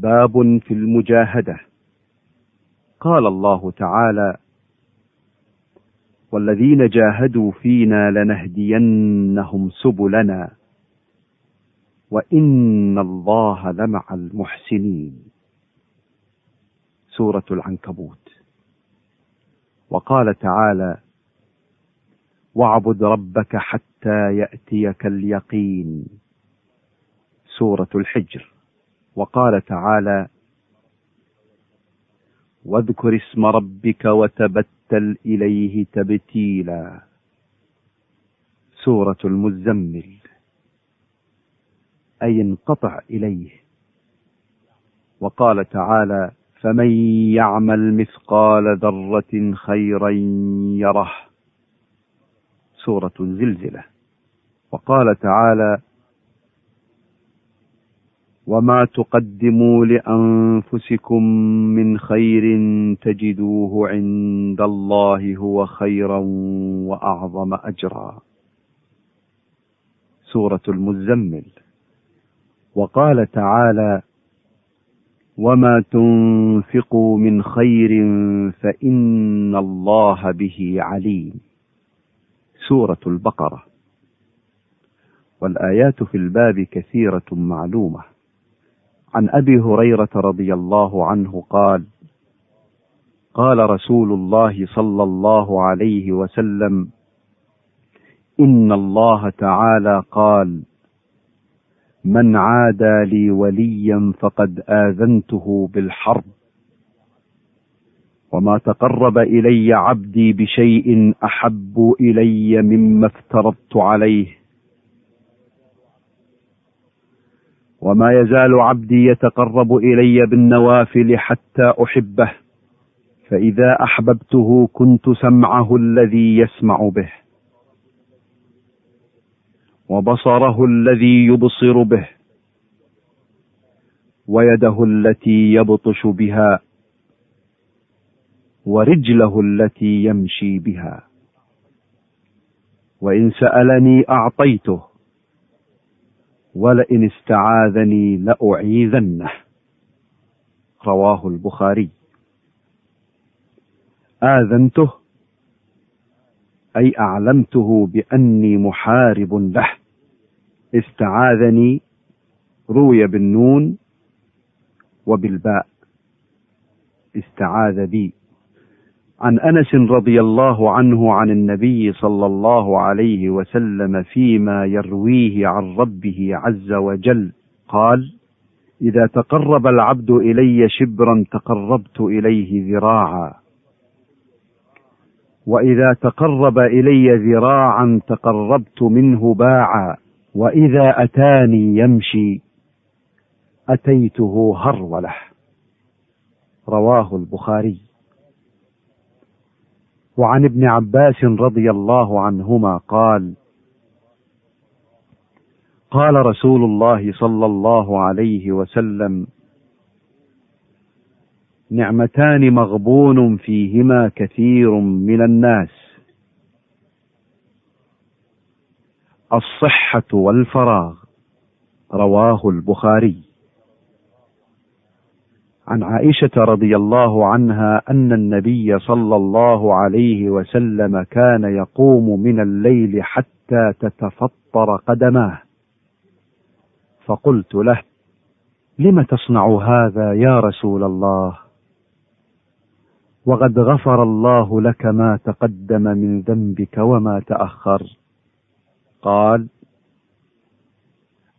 باب في المجاهدة. قال الله تعالى والذين جاهدوا فينا لنهدينهم سبلنا وإن الله لمع المحسنين. سورة العنكبوت. وقال تعالى واعبد ربك حتى يأتيك اليقين. سورة الحجر. وقال تعالى واذكر اسم ربك وتبتل إليه تبتيلا. سورة المزمل. أي انقطع إليه. وقال تعالى فمن يعمل مثقال ذرة خيرا يره. سورة الزلزله وقال تعالى وما تقدموا لأنفسكم من خير تجدوه عند الله هو خيرا وأعظم أجرا. سورة المزمل. وقال تعالى وما تنفقوا من خير فإن الله به عليم. سورة البقرة. والآيات في الباب كثيرة معلومة. عن أبي هريرة رضي الله عنه قال قال رسول الله صلى الله عليه وسلم إن الله تعالى قال من عادى لي وليا فقد آذنته بالحرب وما تقرب إلي عبدي بشيء أحب إلي مما افترضت عليه. وما يزال عبدي يتقرب إلي بالنوافل حتى أحبه فإذا أحببته كنت سمعه الذي يسمع به وبصره الذي يبصر به ويده التي يبطش بها ورجله التي يمشي بها. وإن سألني أعطيته ولئن استعاذني لأعيذنه. رواه البخاري. آذنته أي أعلمته بأني محارب له. استعاذني روي بالنون وبالباء. استعاذ بي. عن أنس رضي الله عنه عن النبي صلى الله عليه وسلم فيما يرويه عن ربه عز وجل. قال إذا تقرب العبد إلي شبرا تقربت إليه ذراعا. وإذا تقرب إلي ذراعا تقربت منه باعا. وإذا أتاني يمشي أتيته هرولة. رواه البخاري. وعن ابن عباس رضي الله عنهما قال قال رسول الله صلى الله عليه وسلم نعمتان مغبون فيهما كثير من الناس. الصحة والفراغ. رواه البخاري. عن عائشة رضي الله عنها أن النبي صلى الله عليه وسلم كان يقوم من الليل حتى تتفطر قدماه. فقلت له لم تصنع هذا يا رسول الله؟ وقد غفر الله لك ما تقدم من ذنبك وما تأخر. قال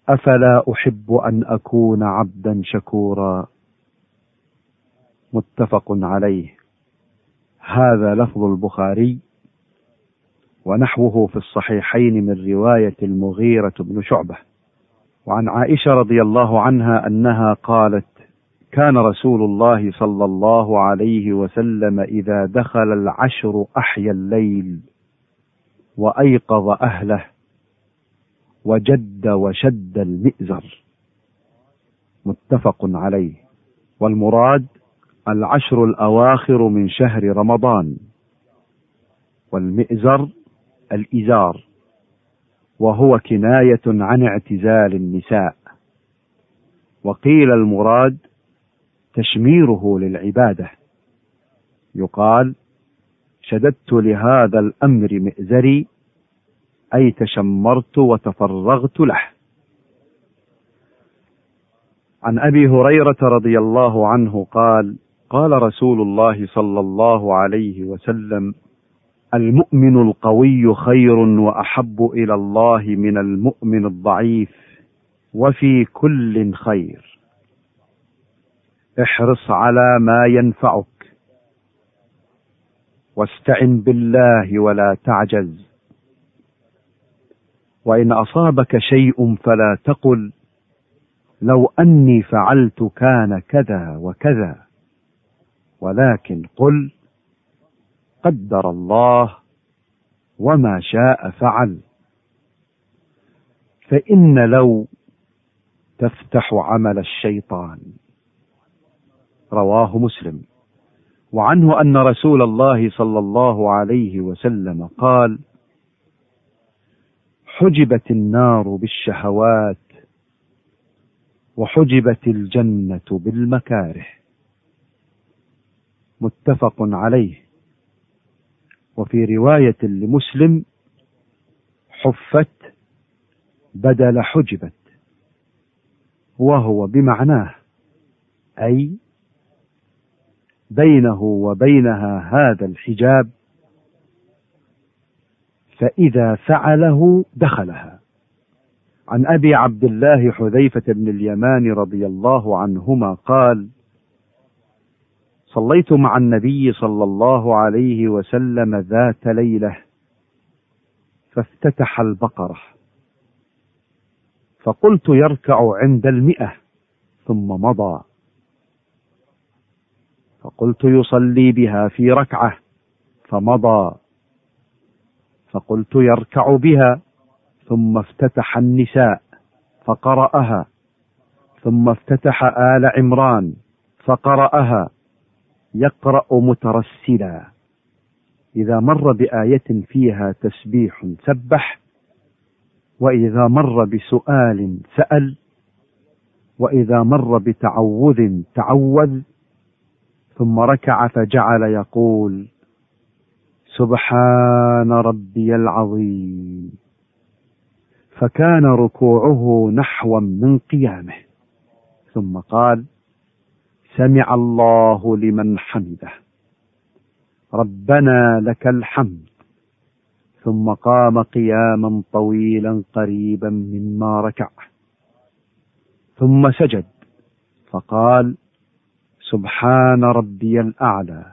أفلا أحب أن أكون عبدا شكورا؟ متفق عليه. هذا لفظ البخاري ونحوه في الصحيحين من رواية المغيرة بن شعبة. وعن عائشة رضي الله عنها أنها قالت كان رسول الله صلى الله عليه وسلم إذا دخل العشر أحيا الليل وأيقظ أهله وجد وشد المئزر. متفق عليه. والمراد العشر الأواخر من شهر رمضان. والمئزر الإزار وهو كناية عن اعتزال النساء. وقيل المراد تشميره للعبادة. يقال شددت لهذا الأمر مئزري أي تشمرت وتفرغت له. عن أبي هريرة رضي الله عنه قال قال رسول الله صلى الله عليه وسلم المؤمن القوي خير وأحب إلى الله من المؤمن الضعيف وفي كل خير. احرص على ما ينفعك واستعن بالله ولا تعجز. وإن أصابك شيء فلا تقل لو أني فعلت كان كذا وكذا. ولكن قل قدر الله وما شاء فعل. فإن لو تفتح عمل الشيطان رواه مسلم. وعنه أن رسول الله صلى الله عليه وسلم قال حجبت النار بالشهوات وحجبت الجنة بالمكاره. متفق عليه. وفي رواية لمسلم حفت بدل حجبت وهو بمعناه أي بينه وبينها هذا الحجاب فإذا فعله دخلها. عن أبي عبد الله حذيفة بن اليمان رضي الله عنهما قال صليت مع النبي صلى الله عليه وسلم ذات ليلة فافتتح البقرة. فقلت يركع عند المئة ثم مضى. فقلت يصلي بها في ركعة فمضى. فقلت يركع بها ثم افتتح النساء فقرأها. ثم افتتح آل عمران فقرأها. يقرأ مترسلا. إذا مر بآية فيها تسبيح سبح وإذا مر بسؤال سأل وإذا مر بتعوذ تعوذ ثم ركع فجعل يقول سبحان ربي العظيم. فكان ركوعه نحوا من قيامه. ثم قال سمع الله لمن حمده. ربنا لك الحمد. ثم قام قياما طويلا قريبا مما ركع. ثم سجد. فقال سبحان ربي الأعلى.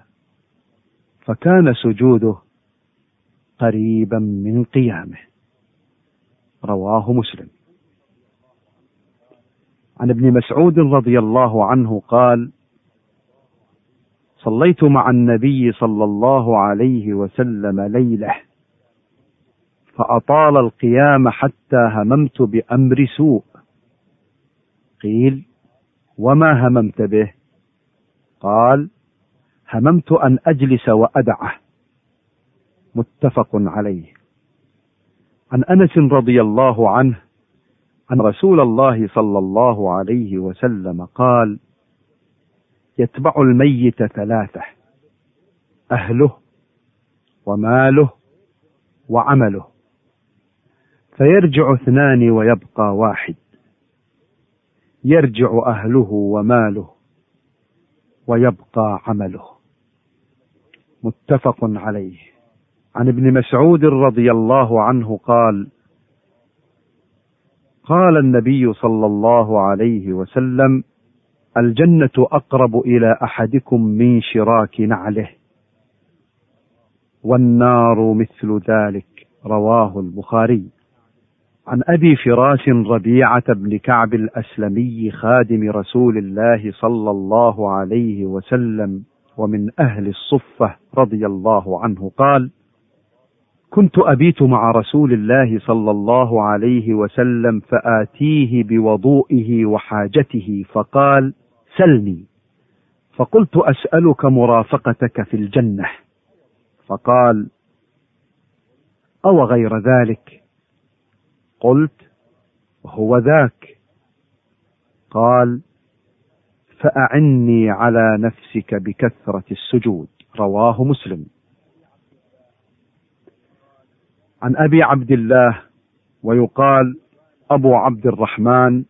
فكان سجوده قريبا من قيامه. رواه مسلم. عن ابن مسعود رضي الله عنه قال صليت مع النبي صلى الله عليه وسلم ليلة فأطال القيام حتى هممت بأمر سوء. قيل وما هممت به؟ قال هممت أن أجلس وأدعه. متفق عليه. عن أنس رضي الله عنه أن رسول الله صلى الله عليه وسلم قال يتبع الميت ثلاثة أهله وماله وعمله فيرجع اثنان ويبقى واحد يرجع أهله وماله ويبقى عمله. متفق عليه. عن ابن مسعود رضي الله عنه قال قال النبي صلى الله عليه وسلم الجنة أقرب إلى أحدكم من شراك نعله والنار مثل ذلك رواه البخاري. عن أبي فراس ربيعة بن كعب الأسلمي خادم رسول الله صلى الله عليه وسلم ومن أهل الصفة رضي الله عنه قال كنت أبيت مع رسول الله صلى الله عليه وسلم فآتيه بوضوئه وحاجته فقال سلني. فقلت أسألك مرافقتك في الجنة. فقال أو غير ذلك؟ قلت هو ذاك. قال فأعني على نفسك بكثرة السجود. رواه مسلم. عن أبي عبد الله ويقال أبو عبد الرحمن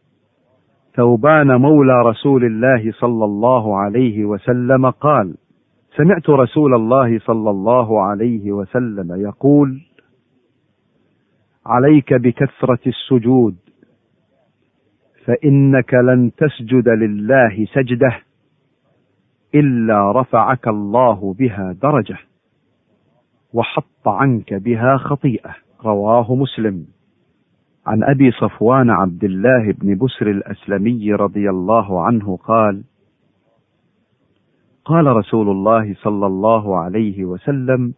ثوبان مولى رسول الله صلى الله عليه وسلم قال سمعت رسول الله صلى الله عليه وسلم يقول عليك بكثرة السجود فإنك لن تسجد لله سجدة إلا رفعك الله بها درجة. وحط عنك بها خطيئة. رواه مسلم. عن أبي صفوان عبد الله بن بسر الأسلمي رضي الله عنه قال قال رسول الله صلى الله عليه وسلم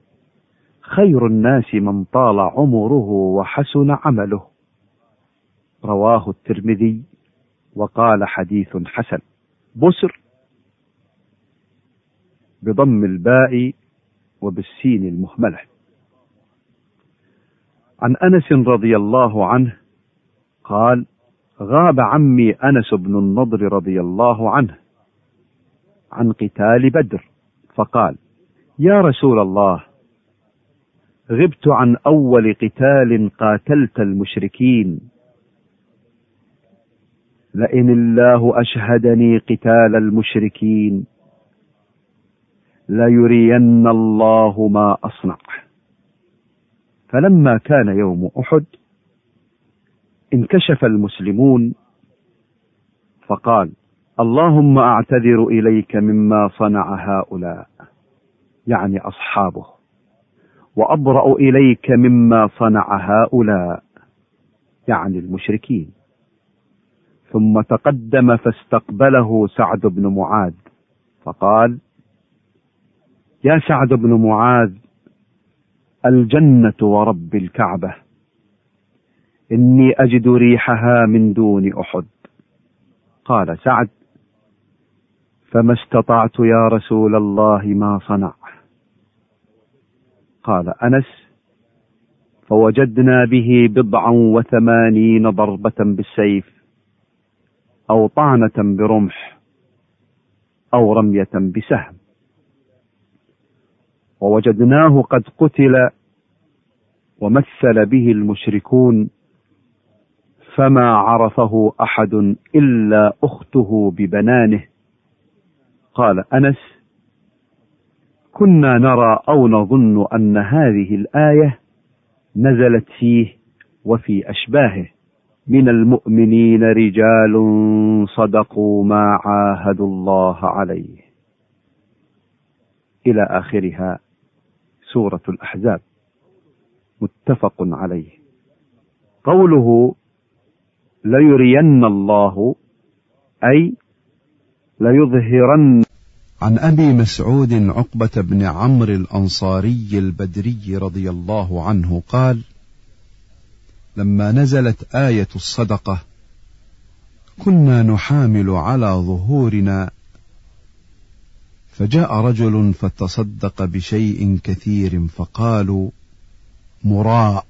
خير الناس من طال عمره وحسن عمله. رواه الترمذي وقال حديث حسن. بسر بضم الباء وبالسين المهملة. عن أنس رضي الله عنه قال غاب عمي أنس بن النضر رضي الله عنه عن قتال بدر فقال يا رسول الله غبت عن أول قتال قاتلت المشركين. لئن الله أشهدني قتال المشركين ليرين الله ما أصنع. فلما كان يوم أحد انكشف المسلمون فقال اللهم أعتذر إليك مما صنع هؤلاء يعني أصحابه وأبرأ إليك مما صنع هؤلاء يعني المشركين. ثم تقدم فاستقبله سعد بن معاذ فقال يا سعد بن معاذ الجنة ورب الكعبة. إني أجد ريحها من دون أحد. قال سعد فما استطعت يا رسول الله ما صنع. قال أنس فوجدنا به بضعا وثمانين ضربة بالسيف أو طعنة برمح أو رمية بسهم. ووجدناه قد قتل ومثل به المشركون فما عرفه أحد إلا أخته ببنانه. قال أنس كنا نرى أو نظن أن هذه الآية نزلت فيه وفي أشباهه. من المؤمنين رجال صدقوا ما عاهدوا الله عليه. إلى آخرها. سورة الأحزاب. متفق عليه. قوله ليرين الله أي ليظهرن. عن أبي مسعود عقبة بن عمرو الأنصاري البدري رضي الله عنه قال لما نزلت آية الصدقة كنا نحامل على ظهورنا فجاء رجل فتصدق بشيء كثير فقالوا مراء.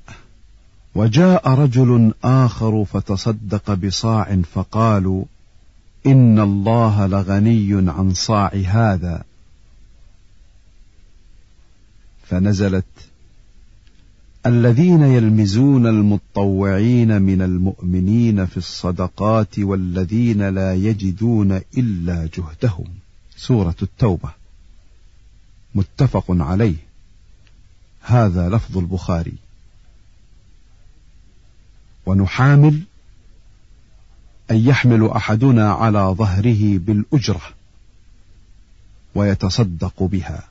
وجاء رجل آخر فتصدق بصاع فقالوا إن الله لغني عن صاع هذا. فنزلت الذين يلمزون المطوعين من المؤمنين في الصدقات والذين لا يجدون إلا جهدهم. سورة التوبة. متفق عليه. هذا لفظ البخاري. ونحامل أن يحمل أحدنا على ظهره بالأجرة ويتصدق بها.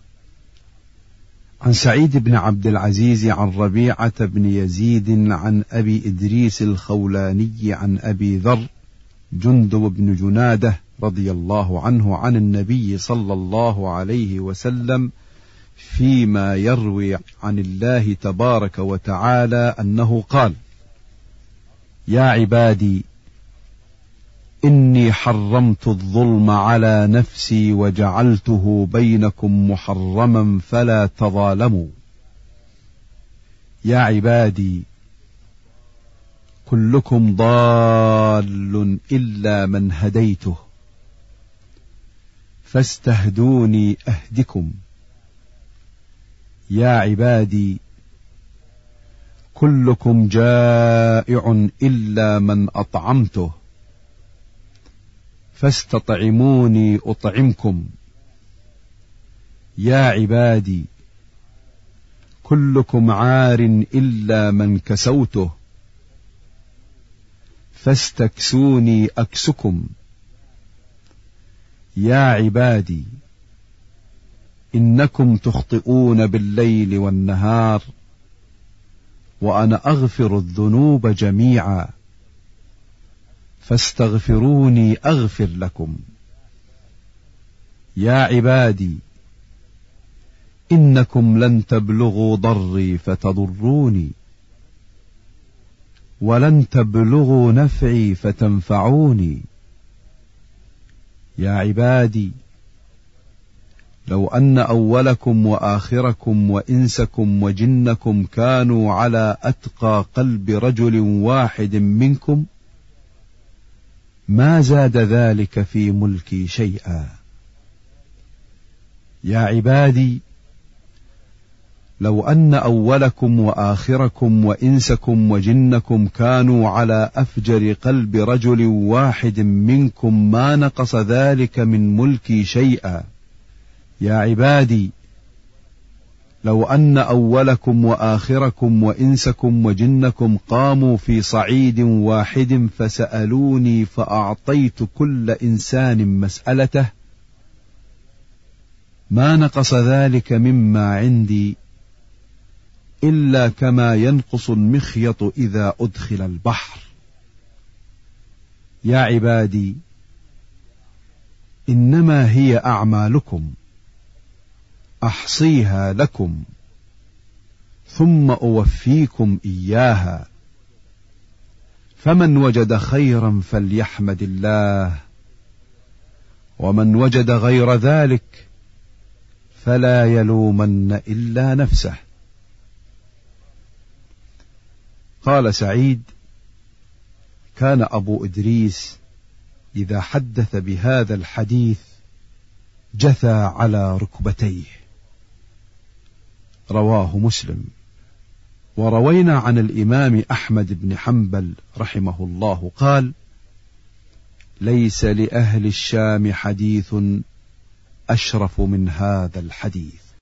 عن سعيد بن عبد العزيز عن ربيعة بن يزيد عن أبي إدريس الخولاني عن أبي ذر جندب بن جنادة رضي الله عنه عن النبي صلى الله عليه وسلم فيما يروي عن الله تبارك وتعالى أنه قال: يا عبادي إني حرمت الظلم على نفسي وجعلته بينكم محرما فلا تظالموا. يا عبادي كلكم ضال إلا من هديته. فاستهدوني أهدكم. يا عبادي كلكم جائع إلا من أطعمته. فاستطعموني أطعمكم. يا عبادي كلكم عار إلا من كسوته. فاستكسوني أكسكم. يا عبادي إنكم تخطئون بالليل والنهار وأنا أغفر الذنوب جميعا. فاستغفروني أغفر لكم. يا عبادي إنكم لن تبلغوا ضري فتضروني. ولن تبلغوا نفعي فتنفعوني. يا عبادي لو أن أولكم وآخركم وإنسكم وجنكم كانوا على أتقى قلب رجل واحد منكم ما زاد ذلك في ملكي شيئا. يا عبادي لو أن أولكم وآخركم وإنسكم وجنكم كانوا على أفجر قلب رجل واحد منكم ما نقص ذلك من ملكي شيئا. يا عبادي لو أن أولكم وآخركم وإنسكم وجنكم قاموا في صعيد واحد فسألوني فأعطيت كل إنسان مسألته ما نقص ذلك مما عندي إلا كما ينقص المخيط إذا أدخل البحر. يا عبادي إنما هي أعمالكم أحصيها لكم ثم أوفيكم إياها. فمن وجد خيرا فليحمد الله ومن وجد غير ذلك فلا يلومن إلا نفسه. قال سعيد كان أبو إدريس إذا حدث بهذا الحديث جثى على ركبتيه. رواه مسلم. وروينا عن الإمام أحمد بن حنبل رحمه الله قال ليس لأهل الشام حديث أشرف من هذا الحديث.